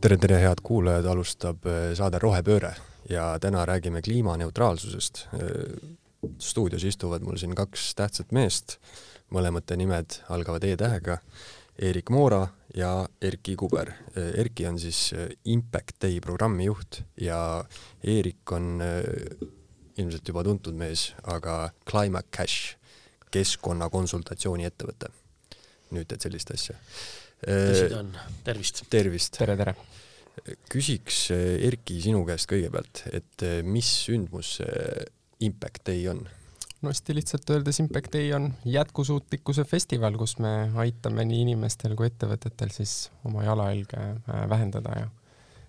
tere, tere, head kuulajad, alustab äh, saade Rohepööre ja täna räägime kliimaneutraalsusest. Äh, stuudios istuvad mul siin kaks tähtsat meest, mõlemate nimed algavad E-tähega, Eerik Moora ja Erki Kuber. Äh, Erki on siis Impact Day programmi juht ja Eerik on ilmselt juba tuntud mees, aga Climate Cash, keskkonnakonsultatsiooni ettevõte. nüüd teed sellist asja tõsi ta on, tervist! tervist! tere, tere! küsiks Erki sinu käest kõigepealt, et mis sündmus see Impact Day on? no hästi lihtsalt öeldes Impact Day on jätkusuutlikkuse festival, kus me aitame nii inimestel kui ettevõtetel siis oma jalajälge äh, vähendada ja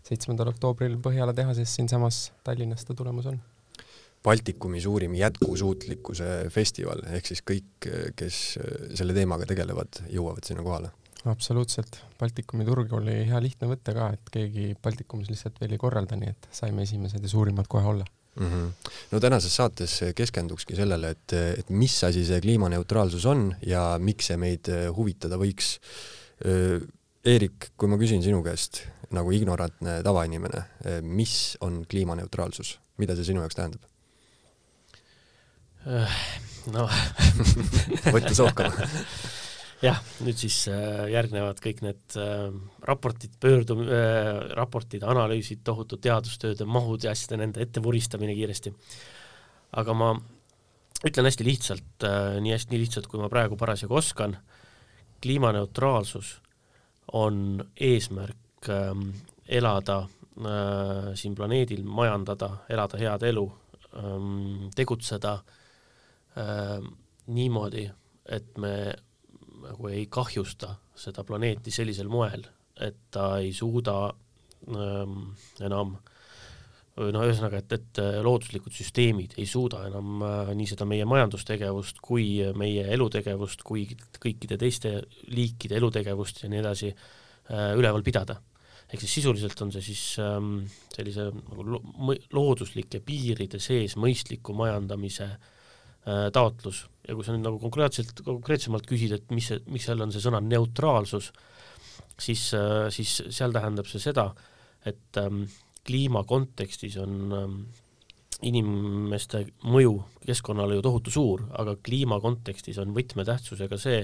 seitsmendal oktoobril Põhjala tehases siinsamas Tallinnas ta tulemas on. Baltikumi suurim jätkusuutlikkuse festival, ehk siis kõik, kes selle teemaga tegelevad, jõuavad sinna kohale absoluutselt, Baltikumi turg oli hea lihtne võtta ka, et keegi Baltikumis lihtsalt veel ei korralda, nii et saime esimesed ja suurimad kohe olla mm. -hmm. no tänases saates keskendukski sellele, et, et mis asi see kliimaneutraalsus on ja miks see meid huvitada võiks. Eerik, kui ma küsin sinu käest nagu ignorantne tavainimene, mis on kliimaneutraalsus, mida see sinu jaoks tähendab? noh võtta sookama jah, nüüd siis äh, järgnevad kõik need äh, raportid, pöördum- äh,, raportid, analüüsid, tohutud teadustööde mahud ja asjade nende ettevuristamine kiiresti. aga ma ütlen hästi lihtsalt nii hästi, nii lihtsalt, kui ma praegu parasjagu oskan, kliimaneutraalsus on eesmärk äh, elada siin planeedil, majandada, elada head elu äh,, tegutseda äh, niimoodi, et me nagu ei kahjusta seda planeeti sellisel moel, et ta ei suuda ähm, enam no ühesõnaga, et, et äh, looduslikud süsteemid ei suuda enam äh, nii seda meie majandustegevust kui meie elutegevust kui kõikide teiste liikide elutegevust ja nii edasi äh, üleval pidada. ehk siis sisuliselt on see siis ähm, sellise nagu lo looduslike piiride sees mõistliku majandamise äh, taotlus. Ja kui sa nüüd nagu konkreetselt, konkreetsemalt küsid, et mis see, miks seal on see sõna neutraalsus, siis, äh, siis seal tähendab see seda, et ähm, kliima kontekstis on ähm, inimeste mõju keskkonnale ju tohutu suur, aga kliima kontekstis on võtmetähtsusega see,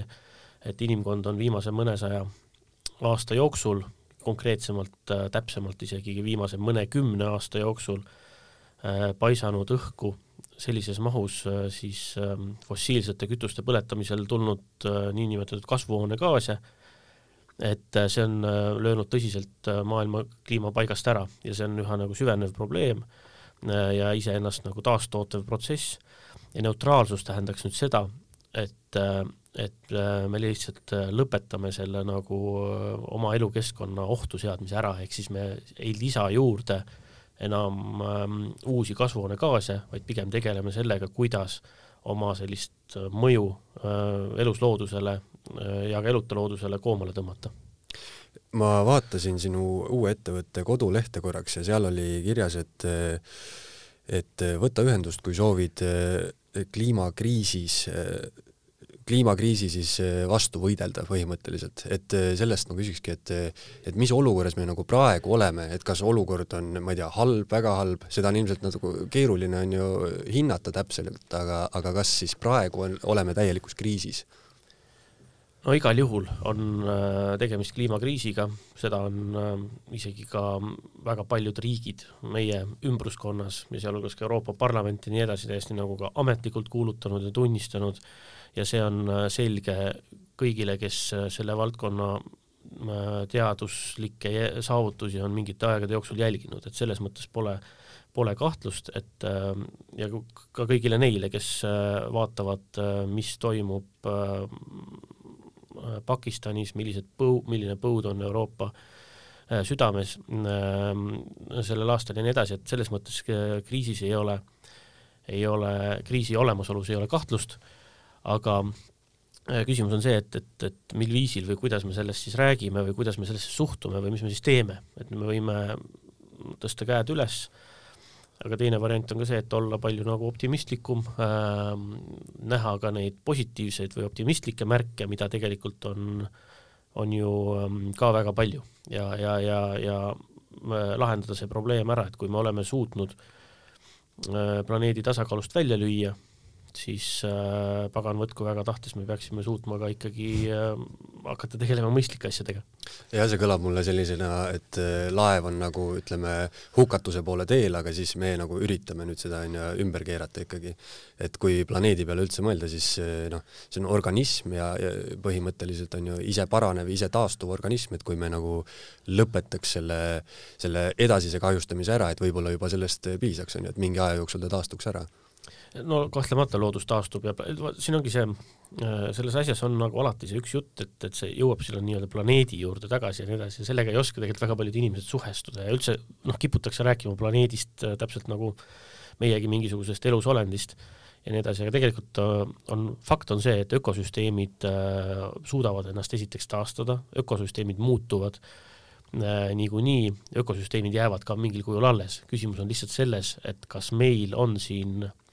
et inimkond on viimase mõnesaja aasta jooksul, konkreetsemalt äh,, täpsemalt isegi viimase mõnekümne aasta jooksul äh, paisanud õhku sellises mahus äh, siis ähm, fossiilsete kütuste põletamisel tulnud äh, niinimetatud kasvuhoonegaase, et äh, see on löönud tõsiselt maailma kliima paigast ära ja see on üha nagu süvenev probleem ja iseennast nagu taastootev protsess. Ja neutraalsus tähendaks nüüd seda, et, et me lihtsalt lõpetame selle nagu oma elukeskkonna ohtu seadmise ära, ehk siis me ei lisa juurde äh, enam ähm, uusi kasvuhoonegaase, vaid pigem tegeleme sellega, kuidas oma sellist äh, mõju äh, elusloodusele äh, ja ka eluta loodusele koomale tõmmata. Ma vaatasin sinu uue ettevõtte kodulehte korraks ja seal oli kirjas, et et võta ühendust, kui soovid kliimakriisis kliimakriisi siis eh, vastu võidelda põhimõtteliselt, et eh, sellest ma küsikski, et et mis olukorras me nagu praegu oleme, et kas olukord on, ma ei tea, halb, väga halb, seda on ilmselt nagu keeruline on ju hinnata täpselt, aga, aga kas siis praegu on, oleme täielikus kriisis? no igal juhul on tegemist kliimakriisiga, seda on isegi ka väga paljud riigid meie ümbruskonnas ja sealhulgas ka Euroopa Parlament ja nii edasi täiesti nagu ka ametlikult kuulutanud ja tunnistanud ja see on äh, selge kõigile, kes äh, selle valdkonna äh, teaduslikke saavutusi on mingite aegade jooksul jälginud, et selles mõttes pole, pole kahtlust, et ja ka kõigile neile, kes vaatavad, mis toimub Pakistanis, millised põu-, milline põud on Euroopa südames sellel aastal ja nii edasi, et selles mõttes kriisis ei ole, ei ole, kriisi olemasolus ei ole kahtlust aga äh, küsimus on see, et, et, et mil viisil või kuidas me sellest siis räägime või kuidas me sellesse suhtume või mis me siis teeme, et me võime tõsta käed üles, aga teine variant on ka see, et olla palju nagu optimistlikum äh,, näha ka neid positiivseid või optimistlikke märke, mida tegelikult on, on ju ähm, ka väga palju. Ja, ja, ja, ja lahendada see probleem ära, et kui me oleme suutnud planeedi tasakaalust välja lüüa siis äh, pagan võtku väga tahtes, me peaksime suutma ka ikkagi äh, hakata tegelema mõistlike asjadega. ja see kõlab mulle sellisena, et äh, laev on nagu ütleme, hukatuse poole teel, aga siis me nagu üritame nüüd seda onju ümber keerata ikkagi. et kui planeedi peale üldse mõelda, siis äh, noh, see on organism ja, ja põhimõtteliselt on ju ise paranev, ise taastuv organism, et kui me nagu lõpetaks selle, selle edasise kahjustamise ära, et võib-olla juba sellest piisaks, on ju, et mingi aja jooksul ta taastuks ära no kahtlemata loodus taastub ja siin ongi see, äh, selles asjas on nagu alati see üks jutt, et, et see jõuab sinna nii-öelda planeedi juurde tagasi ja nii edasi ja sellega ei oska tegelikult väga paljud inimesed suhestuda ja üldse noh, kiputakse rääkima planeedist äh, täpselt nagu meiegi mingisugusest elusolendist ja nii edasi, aga tegelikult äh, on, fakt on see, et ökosüsteemid suudavad ennast esiteks taastada, ökosüsteemid muutuvad niikuinii, ökosüsteemid jäävad ka mingil kujul alles, küsimus on lihtsalt selles, et kas meil on siin Äh,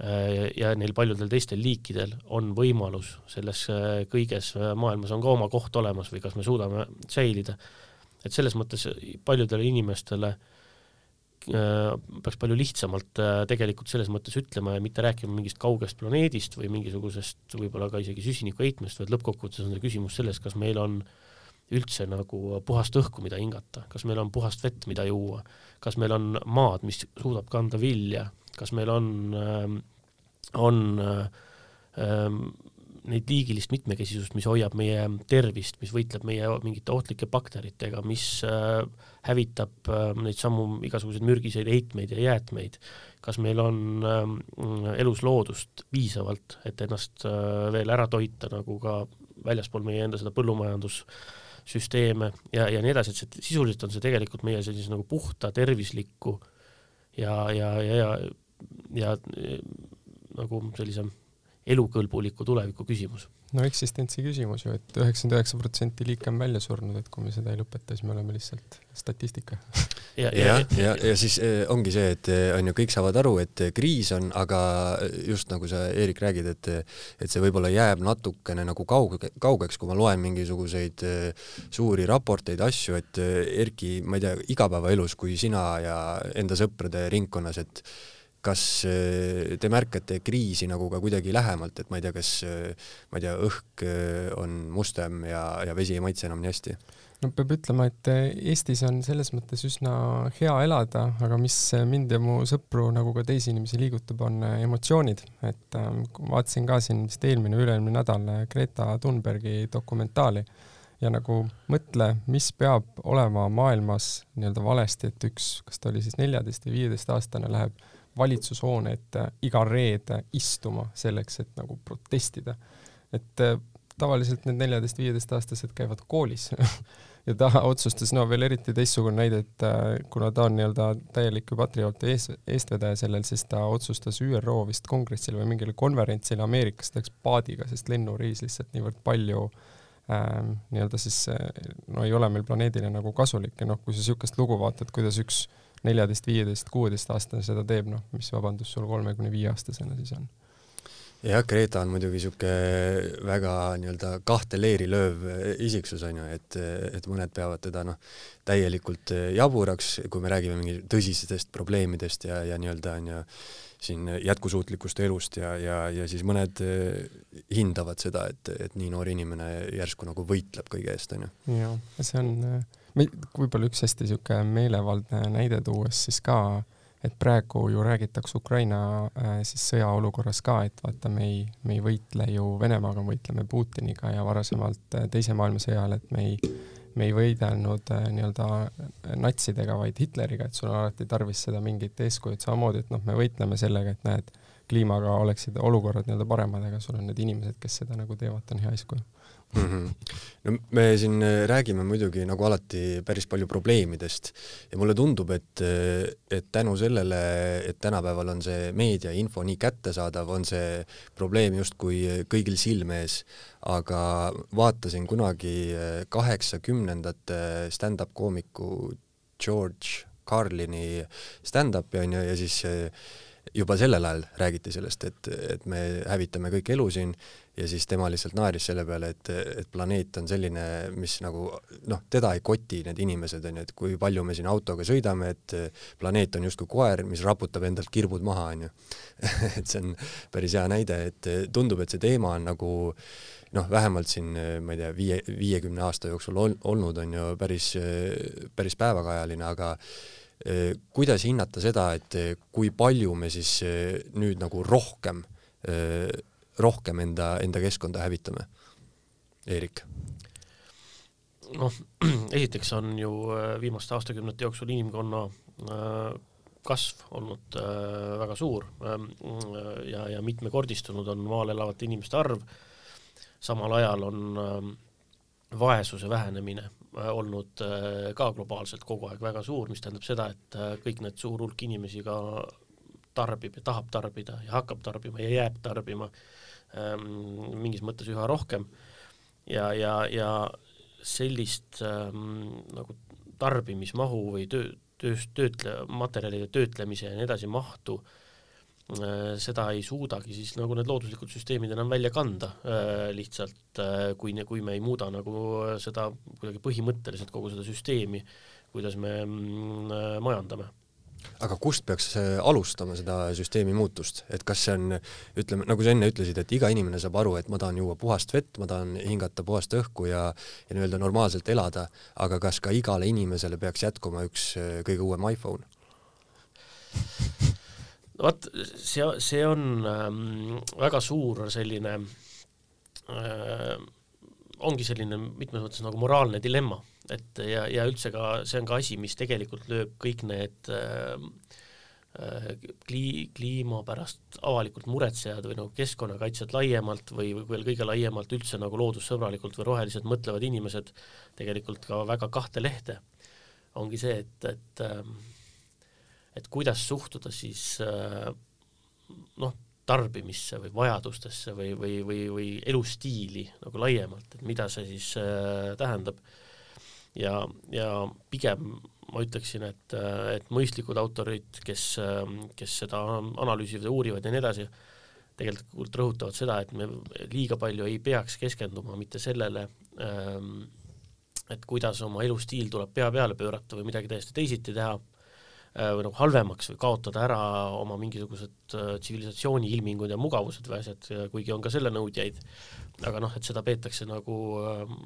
ja neil paljudel teistel liikidel on võimalus selles äh, kõiges äh, maailmas on ka oma koht olemas või kas me suudame säilida. et selles mõttes paljudele inimestele peaks palju lihtsamalt tegelikult selles mõttes ütlema ja mitte rääkima mingist kaugest planeedist või mingisugusest võib-olla ka isegi süsinikuheitmest, vaid lõppkokkuvõttes on see küsimus selles, kas meil on üldse nagu puhast õhku, mida hingata, kas meil on puhast vett, mida juua, kas meil on maad, mis suudab kanda vilja, kas meil on äh, on äh, neid liigilist mitmekesisust, mis hoiab meie tervist, mis võitleb meie mingite ohtlike bakteritega, mis äh, hävitab äh, neid samu igasuguseid mürgiseid heitmeid ja jäätmeid. kas meil on elus loodust piisavalt, et ennast äh, veel ära toita, nagu ka väljaspool meie enda seda põllumajandussüsteeme ja, ja nii edasi, et see sisuliselt on see tegelikult meie sellise nagu puhta, tervisliku ja, ja, ja, ja, ja nagu sellise elukõlbuliku tuleviku küsimus. no eksistentsi küsimus ju, et üheksakümmend üheksa protsenti liike on välja surnud, et kui me seda ei lõpeta, siis me oleme lihtsalt statistika. ja, ja, ja, ja, ja siis eh, ongi see, et eh, on ju, kõik saavad aru, et eh, kriis on, aga just nagu sa, Eerik, räägid, et et see võib-olla jääb natukene nagu kauge, kaugeks, kui ma loen mingisuguseid suuri raporteid, asju, et Erki, ma ei tea, igapäevaelus, kui sina ja enda sõprade ringkonnas, et kas äh, te märkate kriisi nagu ka kuidagi lähemalt, et ma ei tea, kas äh, ma ei tea, õhk äh, on mustem ja, ja vesi ei maitse enam nii hästi? no peab ütlema, et Eestis on selles mõttes üsna hea elada, aga mis mind ja mu sõpru nagu ka teisi inimesi liigutab, on emotsioonid, et vaatasin ka siin vist eelmine, üle-eelmine nädal Greta Thunbergi dokumentaali ja nagu mõtle, mis peab olema maailmas nii-öelda valesti, et üks, kas ta oli siis neljateist või viieteist aastane, läheb valitsushoone ette iga reede istuma selleks, et nagu protestida. et äh, tavaliselt need neljateist-viieteistaastased käivad koolis ja ta otsustas, no veel eriti teistsugune näide, et äh, kuna ta on nii-öelda täielik patrioot ees, eestvedaja sellel, siis ta otsustas ÜRO vist kongressile või mingile konverentsile Ameerikas, ta läks paadiga, sest lennureis lihtsalt niivõrd palju ähm, nii-öelda siis no ei ole meil planeedile nagu kasulik ja noh, kui sa niisugust lugu vaatad, kuidas üks neljateist, viieteist, kuueteistaastane seda teeb, noh, mis vabandus sul kolmekümne viie aastasena siis on? jah, Greta on muidugi niisugune väga nii-öelda kahte leeri lööv isiksus, on ju, et, et mõned peavad teda noh, täielikult jaburaks, kui me räägime mingi tõsistest probleemidest ja, ja nii-öelda on ju siin jätkusuutlikust elust ja, ja, ja siis mõned hindavad seda, et, et nii noor inimene järsku nagu võitleb kõige eest, on ju. jah, see on äh võib-olla üks hästi niisugune meelevaldne näide tuues siis ka, et praegu ju räägitakse Ukraina äh, siis sõjaolukorras ka, et vaata, me ei, me ei võitle ju Venemaaga, me võitleme Putiniga ja varasemalt äh, Teise maailmasõja ajal, et me ei, me ei võidelnud äh, nii-öelda natsidega, vaid Hitleriga, et sul on alati tarvis seda mingit eeskujud samamoodi, et noh, me võitleme sellega, et näed, kliimaga oleksid olukorrad nii-öelda paremad, aga sul on need inimesed, kes seda nagu teevad, on hea eeskuju mm. -hmm. no me siin äh, räägime muidugi nagu alati päris palju probleemidest ja mulle tundub, et, äh, et tänu sellele, et tänapäeval on see meedia info nii kättesaadav, on see probleem justkui kõigil silme ees, aga vaatasin kunagi äh, kaheksakümnendate stand-up koomiku George Carlini stand-up'i onju ja siis juba sellel ajal räägiti sellest, et, et me hävitame kõik elu siin ja siis tema lihtsalt naeris selle peale, et, et planeet on selline, mis nagu noh, teda ei koti need inimesed, on ju, et kui palju me siin autoga sõidame, et planeet on justkui koer, mis raputab endalt kirbud maha, on ju. et see on päris hea näide, et tundub, et see teema on nagu noh, vähemalt siin ma ei tea, viie, viiekümne aasta jooksul ol, olnud, on ju päris, päris päevakajaline, aga kuidas hinnata seda, et äh, kui palju me siis äh, nüüd nagu rohkem, rohkem enda, enda keskkonda hävitame? Eerik? noh, esiteks on ju viimaste aastakümnete jooksul inimkonna kasv olnud väga suur ähm, ja, ja mitmekordistunud on maal elavate inimeste arv, samal ajal on ähm, vaesuse vähenemine äh, olnud äh, ka globaalselt kogu aeg väga suur, mis tähendab seda, et äh, kõik need suur hulk inimesi ka tarbib ja tahab tarbida ja hakkab tarbima ja jääb tarbima ähm, mingis mõttes üha rohkem. Ja, ja, ja sellist ähm, nagu tarbimismahu või töö, tööst, töötle-, materjalide töötlemise ja nii edasi mahtu äh, Äh, seda ei suudagi siis nagu need looduslikud süsteemid enam välja kanda äh, lihtsalt, äh, kui, kui me ei muuda nagu seda kuidagi põhimõtteliselt kogu seda süsteemi, kuidas me mm, majandame aga kust peaks alustama seda süsteemi muutust, et kas see on, ütleme, nagu sa enne ütlesid, et iga inimene saab aru, et ma tahan juua puhast vett, ma tahan hingata puhast õhku ja ja nii-öelda normaalselt elada, aga kas ka igale inimesele peaks jätkuma üks kõige uuem iPhone? Vot see, see on ähm, väga suur selline äh,, ongi selline mitmes mõttes nagu moraalne dilemma, et ja, ja üldse ka see on ka asi, mis tegelikult lööb kõik need äh, äh kli-, kliima pärast avalikult muretsejad või nagu keskkonnakaitsjad laiemalt või, või veel kõige laiemalt üldse nagu loodussõbralikult või roheliselt mõtlevad inimesed tegelikult ka väga kahte lehte. ongi see, et, et äh, et kuidas suhtuda siis äh, noh, tarbimisse või vajadustesse või, või, või, või elustiili nagu laiemalt, et mida see siis äh, tähendab. ja, ja pigem ma ütleksin, et, äh, et mõistlikud autorid, kes, kes seda analüüsivad ja uurivad ja nii edasi, tegelikult rõhutavad seda, et me liiga palju ei peaks keskenduma mitte sellele, ähm, et kuidas oma elustiil tuleb pea peale pöörata või midagi täiesti teisiti teha või nagu halvemaks või kaotada ära oma mingisugused äh, tsivilisatsiooni ilmingud ja mugavused või asjad, kuigi on ka selle nõudjaid, aga noh, et seda peetakse nagu ähm,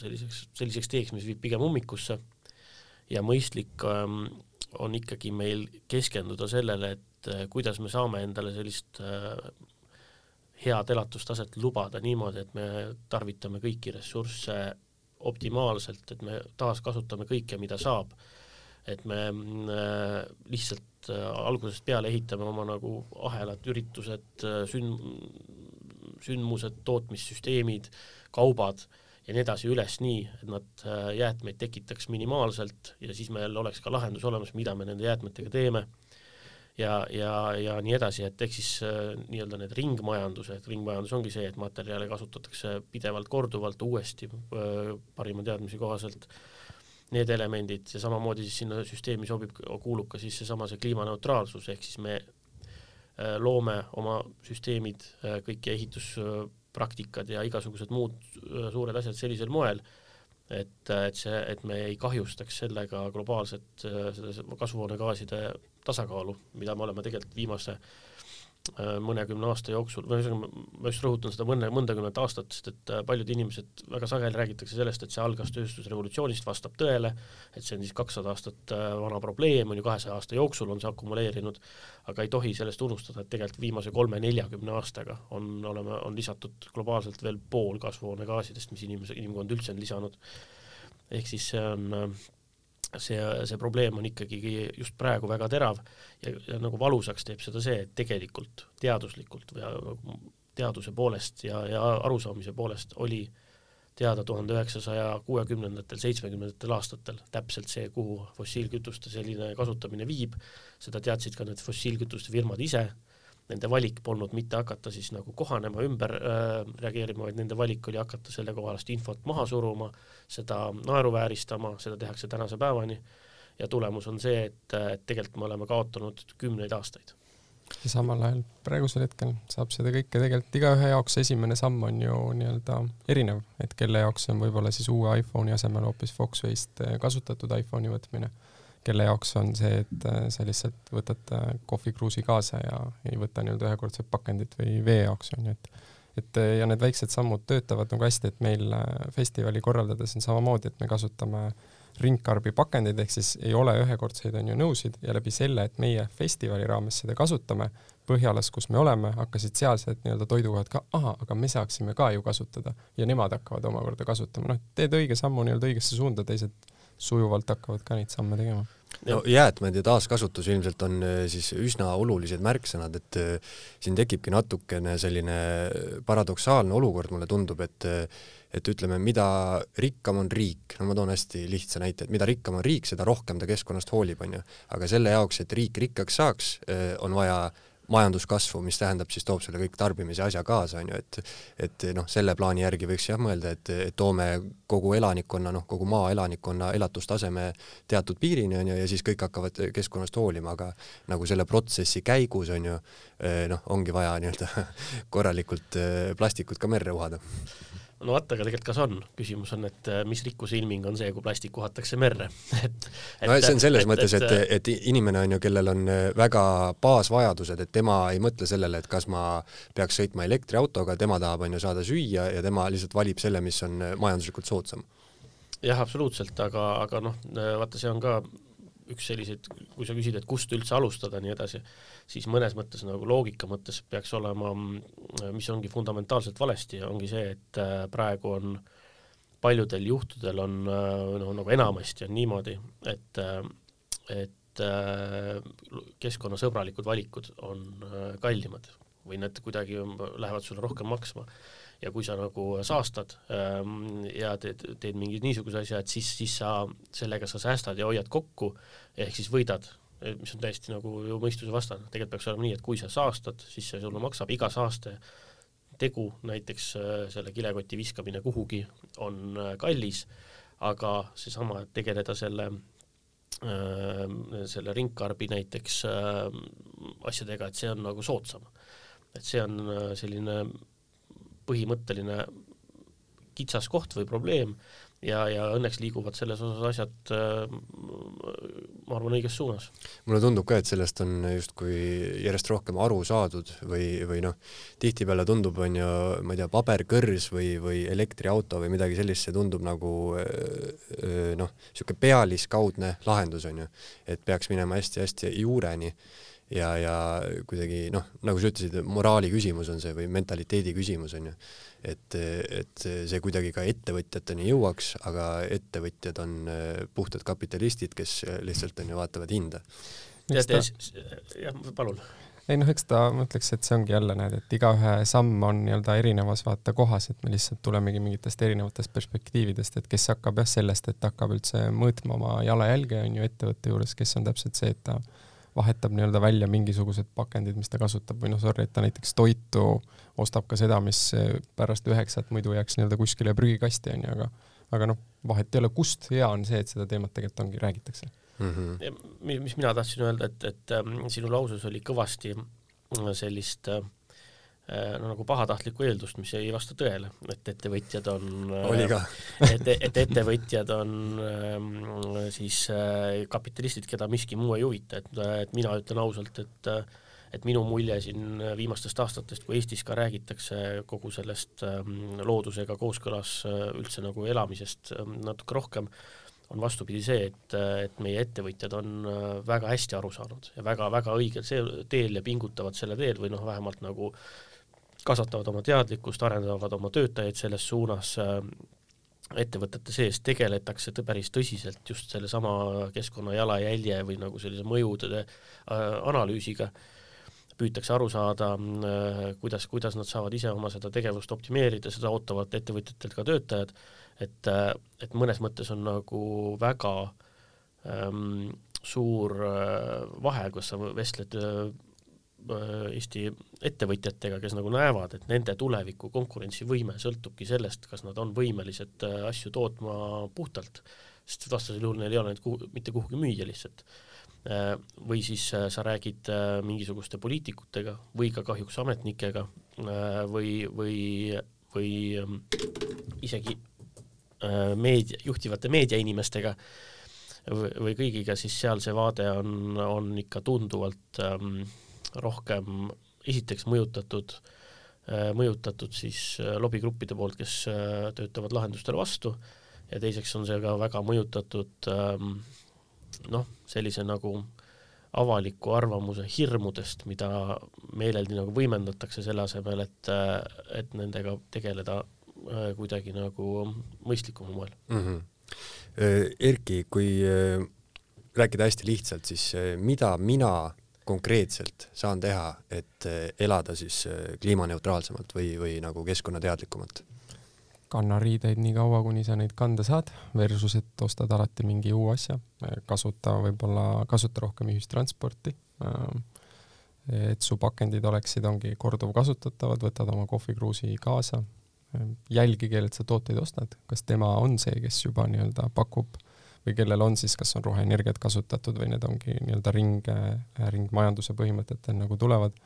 selliseks, selliseks teeks, mis viib pigem ummikusse. Ja mõistlik ähm, on ikkagi meil keskenduda sellele, et äh, kuidas me saame endale sellist head elatustaset lubada niimoodi, et me tarvitame kõiki ressursse optimaalselt, et me taaskasutame kõike, mida saab et me äh, lihtsalt äh, algusest peale ehitame oma nagu ahelad, üritused, äh, sünd-, sündmused, tootmissüsteemid, kaubad ja nii edasi üles nii, et nad jäätmeid tekitaks minimaalselt ja siis meil oleks ka lahendus olemas, mida me nende jäätmetega teeme. Ja, ja, ja nii edasi, et ehk siis nii-öelda need ringmajandused, ringmajandus ongi see, et materjale kasutatakse pidevalt, korduvalt, uuesti, parima teadmise kohaselt need elemendid ja samamoodi siis sinna süsteemi sobib, kuulub ka siis seesama see kliimaneutraalsus, ehk siis me äh, loome oma süsteemid, äh, kõik ehituspraktikad ja igasugused muud äh, suured asjad sellisel moel, et, et see, et me ei kahjustaks sellega globaalset seda kasvuhoonegaaside tasakaalu, mida me oleme tegelikult viimase äh, mõnekümne aasta jooksul, või ühesõnaga ma just rõhutan seda mõne, mõndakümmet aastat, sest et äh, paljud inimesed, väga sageli räägitakse sellest, et see algas tööstusrevolutsioonist, vastab tõele, et see on siis kakssada aastat äh, vana probleem, on ju kahesaja aasta jooksul on see akumuleerinud, aga ei tohi sellest unustada, et tegelikult viimase kolme-neljakümne aastaga on, oleme, on lisatud globaalselt veel pool kasvuhoonegaasidest, mis inimese, inimkond üldse on lisanud. ehk siis see on see, see probleem on ikkagi just praegu väga terav ja, ja nagu valusaks teeb seda see, et tegelikult teaduslikult või teaduse poolest ja, ja arusaamise poolest oli teada tuhande üheksasaja kuuekümnendatel, seitsmekümnendatel aastatel täpselt see, kuhu fossiilkütuste selline kasutamine viib, seda teadsid ka need fossiilkütuste firmad ise nende valik polnud mitte hakata siis nagu kohanema, ümber äh, reageerima, vaid nende valik oli hakata sellekohast infot maha suruma, seda naeruvääristama, seda tehakse tänase päevani ja tulemus on see, et, et tegelikult me oleme kaotanud kümneid aastaid. Ja samal ajal praegusel hetkel saab seda kõike tegelikult igaühe jaoks esimene samm on ju nii-öelda erinev, et kelle jaoks on võib-olla siis uue iPhone'i asemel hoopis Foxway'st eh, kasutatud iPhone'i võtmine, kelle jaoks on see, et eh, sa lihtsalt võtad eh, kohvikruusi kaasa ja ei võta nii-öelda ühekordset pakendit või vee jaoks on ju, et et ja need väiksed sammud töötavad nagu hästi, et meil festivali korraldades on samamoodi, et me kasutame äh, ringkarbi pakendeid, ehk siis ei ole ühekordseid, on ju, nõusid ja läbi selle, et meie festivali raames seda kasutame, Põhjalas, kus me oleme, hakkasid sealsed nii-öelda toidukohad ka, ahah, aga me saaksime ka ju kasutada. Ja nemad hakkavad omakorda kasutama, noh, teed õige sammu nii-öelda õigesse suunda, teised sujuvalt hakkavad ka neid samme tegema no jäätmed ja taaskasutus ilmselt on äh, siis üsna olulised märksõnad, et äh, siin tekibki natukene selline paradoksaalne olukord, mulle tundub, et äh, et ütleme, mida rikkam on riik, no ma toon hästi lihtsa näite, et mida rikkam on riik, seda rohkem ta keskkonnast hoolib, on ju. aga selle jaoks, et riik rikkaks saaks, on vaja majanduskasvu, mis tähendab siis toob selle kõik tarbimise asja kaasa, on ju, et et noh, selle plaani järgi võiks jah mõelda, et, et toome kogu elanikkonna, noh, kogu maa elanikkonna elatustaseme teatud piirini, on ju, ja siis kõik hakkavad keskkonnast hoolima, aga nagu selle protsessi käigus, on ju, eh, noh, ongi vaja nii-öelda korralikult eh, plastikut ka merre uhada no vot, aga tegelikult kas on, küsimus on, et äh, mis rikkuse ilming on see, kui plastik uhatakse merre et, et no see on selles et, mõttes, et, et, et inimene on ju, kellel on äh, väga baasvajadused, et tema ei mõtle sellele, et kas ma peaks sõitma elektriautoga, tema tahab, on ju, saada süüa ja tema lihtsalt valib selle, mis on äh, majanduslikult soodsam. jah, absoluutselt, aga, aga noh, vaata, see on ka üks selliseid, kui sa küsid, et kust üldse alustada, nii edasi, siis mõnes mõttes nagu loogika mõttes peaks olema, mis ongi fundamentaalselt valesti, ongi see, et äh, praegu on paljudel juhtudel on noh, nagu enamasti on niimoodi, et, äh, et keskkonnasõbralikud valikud on kallimad või need kuidagi lähevad sulle rohkem maksma ja kui sa nagu saastad ähm, ja teed, teed mingi niisuguse asja, et siis, siis sa, sellega sa säästad ja hoiad kokku, ehk siis võidad, mis on täiesti nagu ju mõistuse vastane, tegelikult peaks olema nii, et kui sa saastad, siis see sulle maksab iga saaste tegu, näiteks äh, selle kilekoti viskamine kuhugi on äh, kallis, aga seesama, et tegeleda selle äh, selle ringkarbi näiteks asjadega, et see on nagu soodsam. et see on selline põhimõtteline kitsaskoht või probleem ja, ja õnneks liiguvad selles osas asjad äh, ma arvan, õiges suunas. mulle tundub ka, et sellest on justkui järjest rohkem aru saadud või, või noh, tihtipeale tundub, on ju, ma ei tea, paberkõrs või, või elektriauto või midagi sellist, see tundub nagu äh, äh, noh, niisugune pealiskaudne lahendus, on ju. et peaks minema hästi-hästi juureni ja, ja kuidagi noh, nagu sa ütlesid, moraali küsimus on see või mentaliteedi küsimus on ju, et, et see kuidagi ka ettevõtjateni jõuaks, aga ettevõtjad on äh, puhtad kapitalistid, kes lihtsalt on ju, vaatavad hinda. jah, palun ei noh, eks ta, ma ütleks, et see ongi jälle näed, et igaühe samm on nii-öelda erinevas vaata kohas, et me lihtsalt tulemegi mingitest erinevatest perspektiividest, et kes hakkab jah sellest, et hakkab üldse mõõtma oma jalajälge, on ju, ettevõtte juures, kes on täpselt see, et ta vahetab nii-öelda välja mingisugused pakendid, mis ta kasutab või noh, sorry, et ta näiteks toitu ostab ka seda, mis pärast üheksat muidu jääks nii-öelda kuskile prügikasti onju, aga aga noh, vahet ei ole, kust hea on see, et seda teemat tegelikult ongi, räägitakse mm. -hmm. mis mina tahtsin öelda, et, et ähm, sinu lauses oli kõvasti sellist äh, no nagu pahatahtlikku eeldust, mis ei vasta tõele, et ettevõtjad on oli ka. et, et ettevõtjad on ähm, siis äh, kapitalistid, keda miski muu ei huvita, et, et mina ütlen ausalt, et et minu mulje siin viimastest aastatest, kui Eestis ka räägitakse kogu sellest ähm, loodusega kooskõlas äh, üldse nagu elamisest ähm, natuke rohkem, on vastupidi see, et, et meie ettevõtjad on väga hästi aru saanud ja väga-väga õigel see teel ja pingutavad selle teel või noh, vähemalt nagu äh, kasvatavad oma teadlikkust, arendavad oma töötajaid selles suunas, äh, ettevõtete sees tegeletakse päris tõsiselt just sellesama keskkonna jalajälje või nagu sellise mõjude äh, analüüsiga, püütakse aru saada, äh, kuidas, kuidas nad saavad ise oma seda tegevust optimeerida, seda ootavad ettevõtjatelt ka töötajad, et, et mõnes mõttes on nagu väga ähm, suur vahe, kas sa vestled Eesti ettevõtjatega, kes nagu näevad, et nende tuleviku konkurentsivõime sõltubki sellest, kas nad on võimelised asju tootma puhtalt, sest vastasel juhul neil ei ole neid kuhu, mitte kuhugi müüa lihtsalt. Või siis sa räägid mingisuguste poliitikutega või ka kahjuks ametnikega või, või, või ähm, isegi meedia, juhtivate meediainimestega või kõigiga, siis seal see vaade on, on ikka tunduvalt ähm, rohkem esiteks mõjutatud äh,, mõjutatud siis äh, lobigruppide poolt, kes äh, töötavad lahendustele vastu ja teiseks on see ka väga mõjutatud ähm, noh, sellise nagu avaliku arvamuse hirmudest, mida meeleldi nagu võimendatakse selle asemel, et, et nendega tegeleda kuidagi nagu mõistlikumal moel mm. -hmm Erki, kui rääkida hästi lihtsalt, siis mida mina konkreetselt saan teha, et elada siis kliimaneutraalsemalt või, või nagu keskkonnateadlikumalt? kanna riideid nii kaua, kuni sa neid kanda saad, versus et ostad alati mingi uue asja, kasuta võib-olla, kasuta rohkem ühistransporti, et su pakendid oleksid, ongi korduvkasutatavad, võtad oma kohvikruusi kaasa, jälgi, kellelt sa tooteid ostad, kas tema on see, kes juba nii-öelda pakub või kellel on siis, kas on roheenergiat kasutatud või need ongi nii-öelda ring, ringmajanduse põhimõtetel nagu tulevad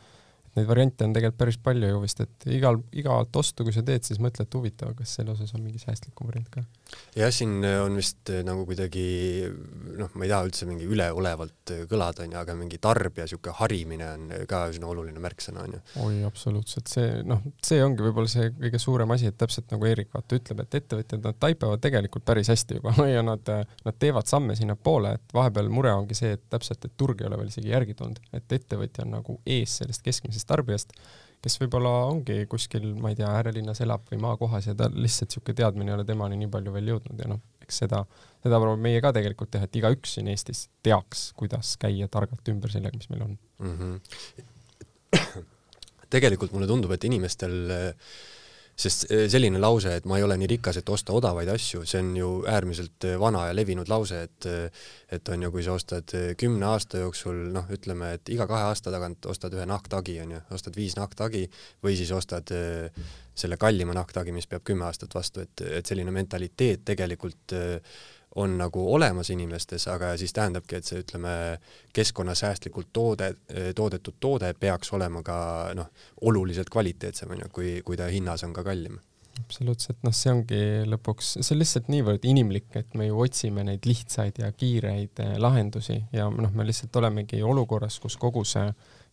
neid variante on tegelikult päris palju ju vist, et igal, igat ostu, kui sa teed, siis mõtle, et huvitav, kas selle osas on mingi säästlikum variant ka. jah, siin on vist eh, nagu kuidagi noh, ma ei taha üldse mingi üleolevalt kõlada, onju, aga mingi tarbija sihuke harimine on ka üsna oluline märksõna, onju. oi, absoluutselt, see noh, see ongi võib-olla see kõige suurem asi, et täpselt nagu Eerik vaata ütleb, et ettevõtjad, nad taipavad tegelikult päris hästi juba ja nad, nad teevad samme sinnapoole, et vahepeal mure ongi see, et täpselt, et turg ei ole veel isegi järgi tulnud, et ettevõtja on nagu ees sellest keskmisest tavalisest tarbijast, kes võib-olla ongi kuskil, ma ei tea, äärelinnas elab või maakohas ja tal lihtsalt niisugune teadmine ei ole temani nii palju veel jõudnud ja noh, eks seda, seda proovime meie ka tegelikult teha, et igaüks siin Eestis teaks, kuidas käia targalt ümber sellega, mis meil on mm. -hmm. tegelikult mulle tundub, et inimestel äh, sest eh, selline lause, et ma ei ole nii rikas, et osta odavaid asju, see on ju äärmiselt eh, vana ja levinud lause, et eh, et on ju, kui sa ostad kümne aasta jooksul, noh, ütleme, et iga kahe aasta tagant ostad ühe nahktagi, on ju, ostad viis nahktagi või siis ostad selle kallima nahktagi, mis peab kümme aastat vastu, et, et selline mentaliteet tegelikult on nagu olemas inimestes, aga siis tähendabki, et see, ütleme, keskkonnasäästlikult toode, toodetud toode peaks olema ka noh, oluliselt kvaliteetsem, on ju, kui, kui ta hinnas on ka kallim absoluutselt, noh, see ongi lõpuks, see on lihtsalt niivõrd inimlik, et me ju otsime neid lihtsaid ja kiireid eh, lahendusi ja noh, me lihtsalt olemegi olukorras, kus kogu see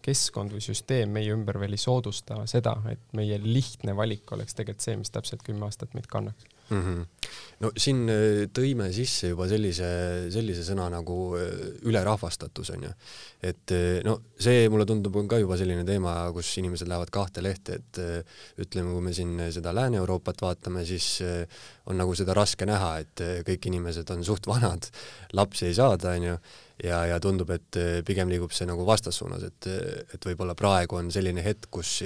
keskkond või süsteem meie ümber veel ei soodusta seda, et meie lihtne valik oleks tegelikult see, mis täpselt kümme aastat meid kannaks mm. -hmm. No siin äh, tõime sisse juba sellise, sellise sõna nagu äh, ülerahvastatus onju, et äh, no see mulle tundub, on ka juba selline teema, kus inimesed lähevad kahte lehte, et ütleme, kui me siin seda Lääne-Euroopat vaatame, siis on nagu seda raske näha, et kõik inimesed on suht vanad, lapsi ei saada onju ja, ja tundub, et pigem liigub see nagu vastassuunas, et, et võib-olla praegu on selline hetk, kus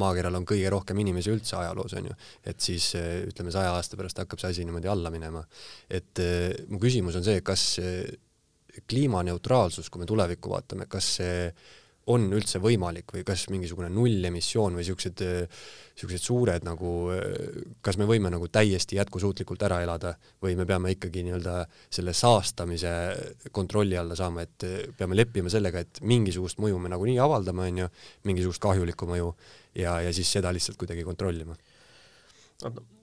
maakeral on kõige rohkem inimesi üldse ajaloos, on ju. et siis ütleme, saja aasta pärast hakkab see asi niimoodi alla minema. et mu küsimus on see, kas kliimaneutraalsus, kui me tulevikku vaatame, kas see on üldse võimalik või kas mingisugune nullemissioon või siuksed, siuksed suured nagu, kas me võime nagu täiesti jätkusuutlikult ära elada või me peame ikkagi nii-öelda selle saastamise kontrolli alla saama, et peame leppima sellega, et mingisugust mõju me nagunii avaldame, on ju, mingisugust kahjulikku mõju ja, ja siis seda lihtsalt kuidagi kontrollima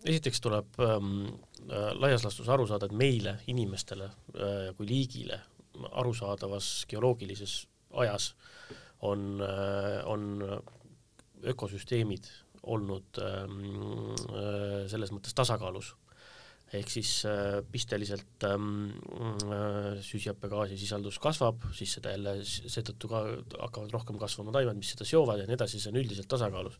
esiteks tuleb ähm, äh, laias laastus aru saada, et meile, inimestele äh, kui liigile arusaadavas geoloogilises ajas on, äh, on ökosüsteemid olnud ähm, äh, selles mõttes tasakaalus. ehk siis äh, pisteliselt ähm, süsihappegaasi sisaldus kasvab, siis seda jälle seetõttu ka hakkavad rohkem kasvama taimed, mis seda seovad ja nii edasi, see on üldiselt tasakaalus.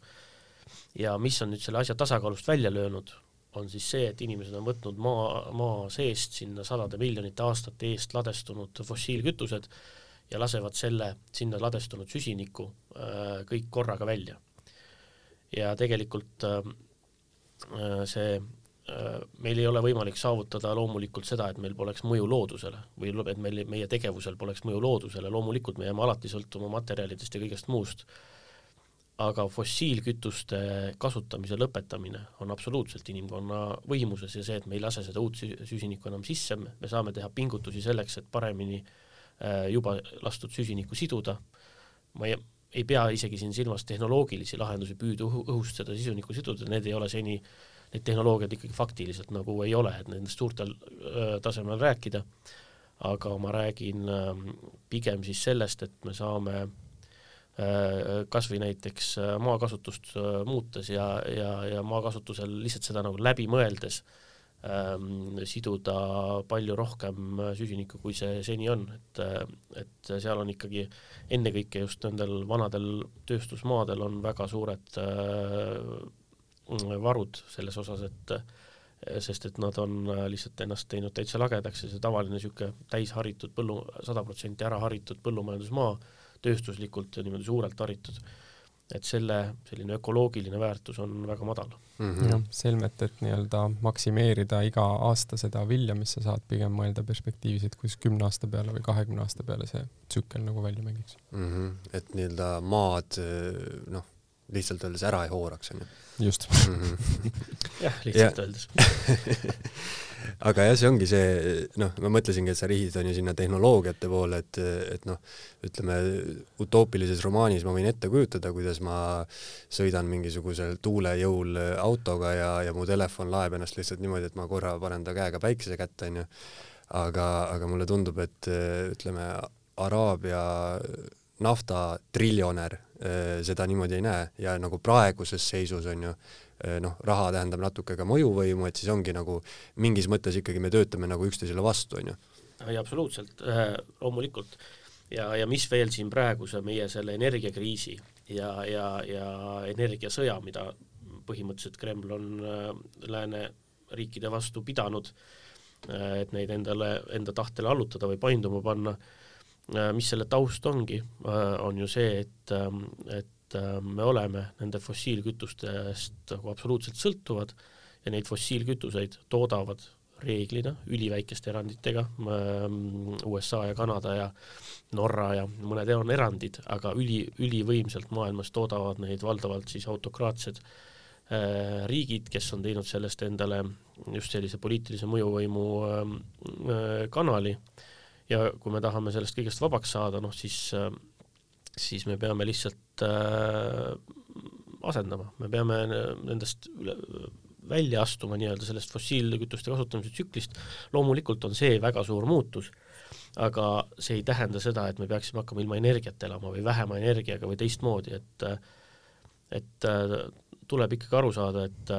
Ja mis on nüüd selle asja tasakaalust välja löönud, on siis see, et inimesed on võtnud maa, maa seest sinna sadade miljonite aastate eest ladestunud fossiilkütused ja lasevad selle sinna ladestunud süsinikku äh, kõik korraga välja. ja tegelikult äh, äh, see meil ei ole võimalik saavutada loomulikult seda, et meil poleks mõju loodusele või et meil, meie tegevusel poleks mõju loodusele, loomulikult me jääme alati sõltuma materjalidest ja kõigest muust, aga fossiilkütuste kasutamise lõpetamine on absoluutselt inimkonna võimuses ja see, et me ei lase seda uut süsinikku enam sisse, me saame teha pingutusi selleks, et paremini äh, juba lastud süsinikku siduda, ma ei, ei pea isegi siin silmas tehnoloogilisi lahendusi, püüda õhust seda süsinikku siduda, need ei ole seni neid tehnoloogiaid ikkagi faktiliselt nagu ei ole, et nendest suurtel äh, tasemel rääkida, aga ma räägin äh, pigem siis sellest, et me saame äh, kas või näiteks äh, maakasutust äh, muutes ja, ja, ja maakasutusel lihtsalt seda nagu läbi mõeldes ähm, siduda palju rohkem süsinikku, kui see seni on, et, et seal on ikkagi ennekõike just nendel vanadel tööstusmaadel on väga suured äh, varud selles osas, et sest et nad on lihtsalt ennast teinud täitsa lagedaks ja see tavaline niisugune täisharitud põllu, sada protsenti ära haritud põllumajandusmaa, tööstuslikult ja niimoodi suurelt haritud, et selle selline ökoloogiline väärtus on väga madal mm. -hmm. jah, selmet, et nii-öelda maksimeerida iga aasta seda vilja, mis sa saad, pigem mõelda perspektiivis, et kuidas kümne aasta peale või kahekümne aasta peale see tsükkel nagu välja mängiks mm. -hmm. et nii-öelda maad noh, lihtsalt öeldes ära ei hooraks, onju. just -hmm. jah, lihtsalt ja. öeldes aga jah, see ongi see, noh, ma mõtlesingi, et sa rihid on ju sinna tehnoloogiate poole, et, et noh, ütleme utoopilises romaanis ma võin ette kujutada, kuidas ma sõidan mingisugusel tuulejõul autoga ja, ja mu telefon laeb ennast lihtsalt niimoodi, et ma korra panen ta käega päikese kätte, onju. aga, aga mulle tundub, et ütleme, Araabia naftatriljonär seda niimoodi ei näe ja nagu praeguses seisus on ju noh, raha tähendab natuke ka mõjuvõimu, et siis ongi nagu mingis mõttes ikkagi me töötame nagu üksteisele vastu, on ju. ei, absoluutselt äh,, loomulikult. ja, ja mis veel siin praeguse meie selle energiakriisi ja, ja, ja energiasõja, mida põhimõtteliselt Kreml on äh, lääneriikide vastu pidanud äh,, et neid endale, enda tahtele allutada või painduma panna äh,, Äh, mis selle taust ongi, äh, on ju see, et, ähm, et äh, me oleme nende fossiilkütustest nagu absoluutselt sõltuvad ja neid fossiilkütuseid toodavad reeglina üliväikeste eranditega, ähm, USA ja Kanada ja Norra ja mõned on erandid, aga üli, ülivõimsalt maailmas toodavad neid valdavalt siis autokraatsed äh, riigid, kes on teinud sellest endale just sellise poliitilise mõjuvõimu äh, kanali. Ja kui me tahame sellest kõigest vabaks saada, noh siis, äh, siis me peame lihtsalt äh, asendama, me peame nendest üle, välja astuma nii-öelda sellest fossiilkütuste kasutamise tsüklist, loomulikult on see väga suur muutus, aga see ei tähenda seda, et me peaksime hakkama ilma energiat elama või vähema energiaga või teistmoodi, et et äh, tuleb ikkagi aru saada, et,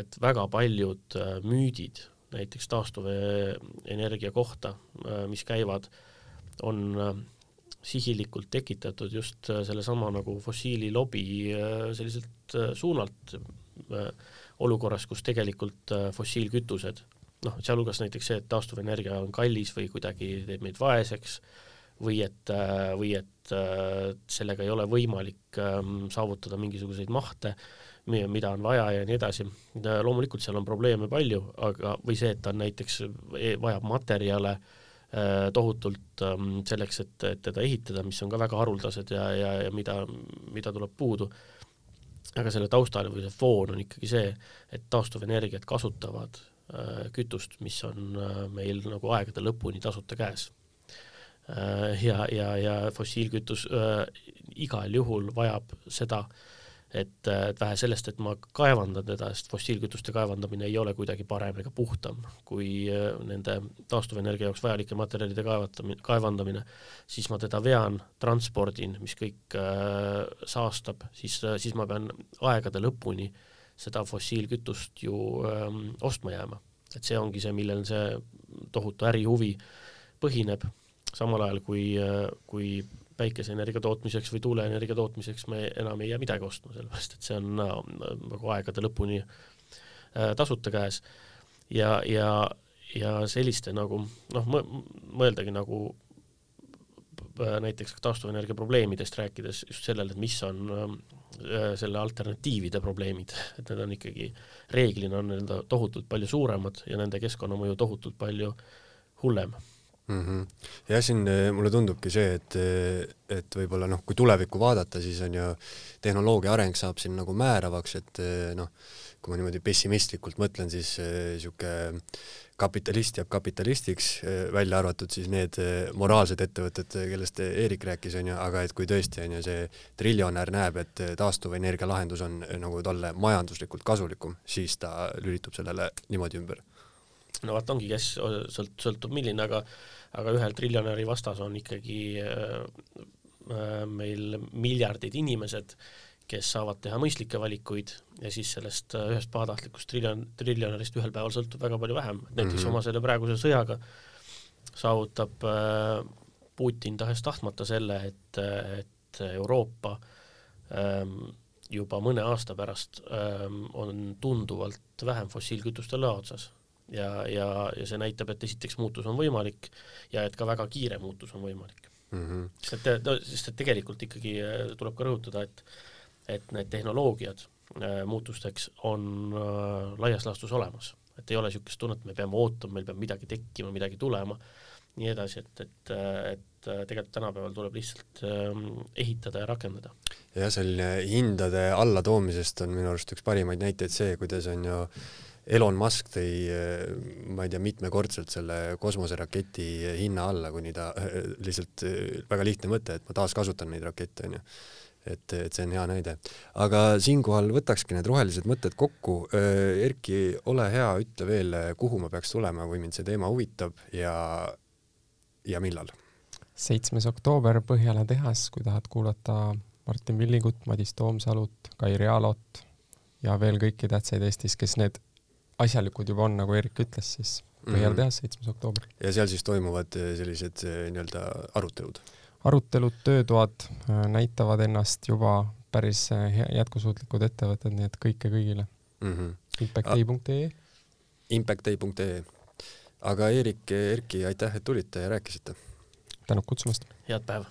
et väga paljud müüdid näiteks taastuvenergia kohta, äh, mis käivad, on äh, sihilikult tekitatud just äh, sellesama nagu fossiililobi selliselt suunalt olukorras, kus tegelikult fossiilkütused, noh, sealhulgas näiteks see, et taastuvenergia on kallis või kuidagi teeb meid vaeseks, või et, või et sellega ei ole võimalik ähm, saavutada mingisuguseid mahte, mida on vaja ja nii edasi. loomulikult seal on probleeme palju, aga, või see, et ta näiteks e, vajab materjale äh, tohutult ähm, selleks, et, et teda ehitada, mis on ka väga haruldased ja, ja, ja mida, mida tuleb puudu. aga selle taustal või see foon on ikkagi see, et taastuvenergiat kasutavad äh, kütust, mis on äh, meil nagu aegade lõpuni tasuta käes ja, ja, ja fossiilkütus äh, igal juhul vajab seda äh, et, et vähe sellest, et ma kaevandan teda, sest fossiilkütuste kaevandamine ei ole kuidagi parem ega puhtam kui äh, nende taastuvenergia jaoks vajalike materjalide kaevatamine, kaevandamine, siis ma teda vean, transpordin, mis kõik äh, saastab, siis, äh, siis ma pean aegade lõpuni seda fossiilkütust ju äh, ostma jääma. et see ongi see, millel see tohutu ärihuvi põhineb, samal ajal kui, äh, kui päikeseenergia tootmiseks või tuuleenergia tootmiseks me enam ei jää midagi ostma, sellepärast et see on nagu aegade lõpuni äh, tasuta käes. ja, ja, ja selliste nagu noh, mõeldagi nagu äh, näiteks taastuvenergia probleemidest rääkides just sellele, et mis on äh, selle alternatiivide probleemid, et need on ikkagi, reeglina on nii-öelda tohutult palju suuremad ja nende keskkonnamõju tohutult palju hullem mm. -hmm. jah, siin mulle tundubki see, et, et võib-olla noh, kui tulevikku vaadata, siis on ju tehnoloogia areng saab siin nagu määravaks, et noh, kui ma niimoodi pessimistlikult mõtlen, siis niisugune äh, kapitalist jääb kapitalistiks, välja arvatud siis need moraalsed ettevõtted, kellest Eerik rääkis, on ju, aga et kui tõesti on ju see triljonär näeb, et taastuvenergia lahendus on nagu talle majanduslikult kasulikum, siis ta lülitub sellele niimoodi ümber. No vot ongi, kes sõlt-, sõltub milline, aga aga ühel triljonäri vastas on ikkagi äh, meil miljardid inimesed, kes saavad teha mõistlikke valikuid ja siis sellest äh, ühest pahatahtlikust triljon, triljonärist ühel päeval sõltub väga palju vähem, et näiteks mm -hmm. oma selle praeguse sõjaga saavutab äh, Putin tahes-tahtmata selle, et, et Euroopa ähm, juba mõne aasta pärast ähm, on tunduvalt vähem fossiilkütuste lõa otsas ja, ja, ja see näitab, et esiteks muutus on võimalik ja et ka väga kiire muutus on võimalik mm. -hmm. sest et, no sest et tegelikult ikkagi äh, tuleb ka rõhutada, et et need tehnoloogiad äh, muutusteks on äh, laias laastus olemas, et ei ole niisugust tunnet, et me peame ootama, meil peab midagi tekkima, midagi tulema, nii edasi, et, et, et tegelikult tänapäeval tuleb lihtsalt ähm, ehitada ja rakendada. jah, selline hindade allatoomisest on minu arust üks parimaid näiteid see, kuidas on ju Elon Musk tõi, ma ei tea, mitmekordselt selle kosmoseraketi hinna alla, kuni ta lihtsalt väga lihtne mõte, et ma taaskasutan neid rakette, onju et, et see on hea näide. aga siinkohal võtakski need rohelised mõtted kokku. Erki, ole hea, ütle veel, kuhu ma peaks tulema, kui mind see teema huvitab ja, ja millal? seitsmes oktoober Põhjala tehas, kui tahad kuulata Martin Villigut, Madis Toomsalut, Kai Realot ja veel kõiki tähtsaid Eestis, kes need asjalikud juba on, nagu Erik ütles, siis Põhjala mm -hmm. tehas, seitsmes oktoober. ja seal siis toimuvad sellised nii-öelda arutelud arutelud, töötoad äh, näitavad ennast juba päris jätkusuutlikud ettevõtted, nii et kõike kõigile mm. -hmm. impactday.ee impactday.ee aga Eerik, Erki, aitäh, et tulite ja rääkisite! tänud kutsumast! head päeva!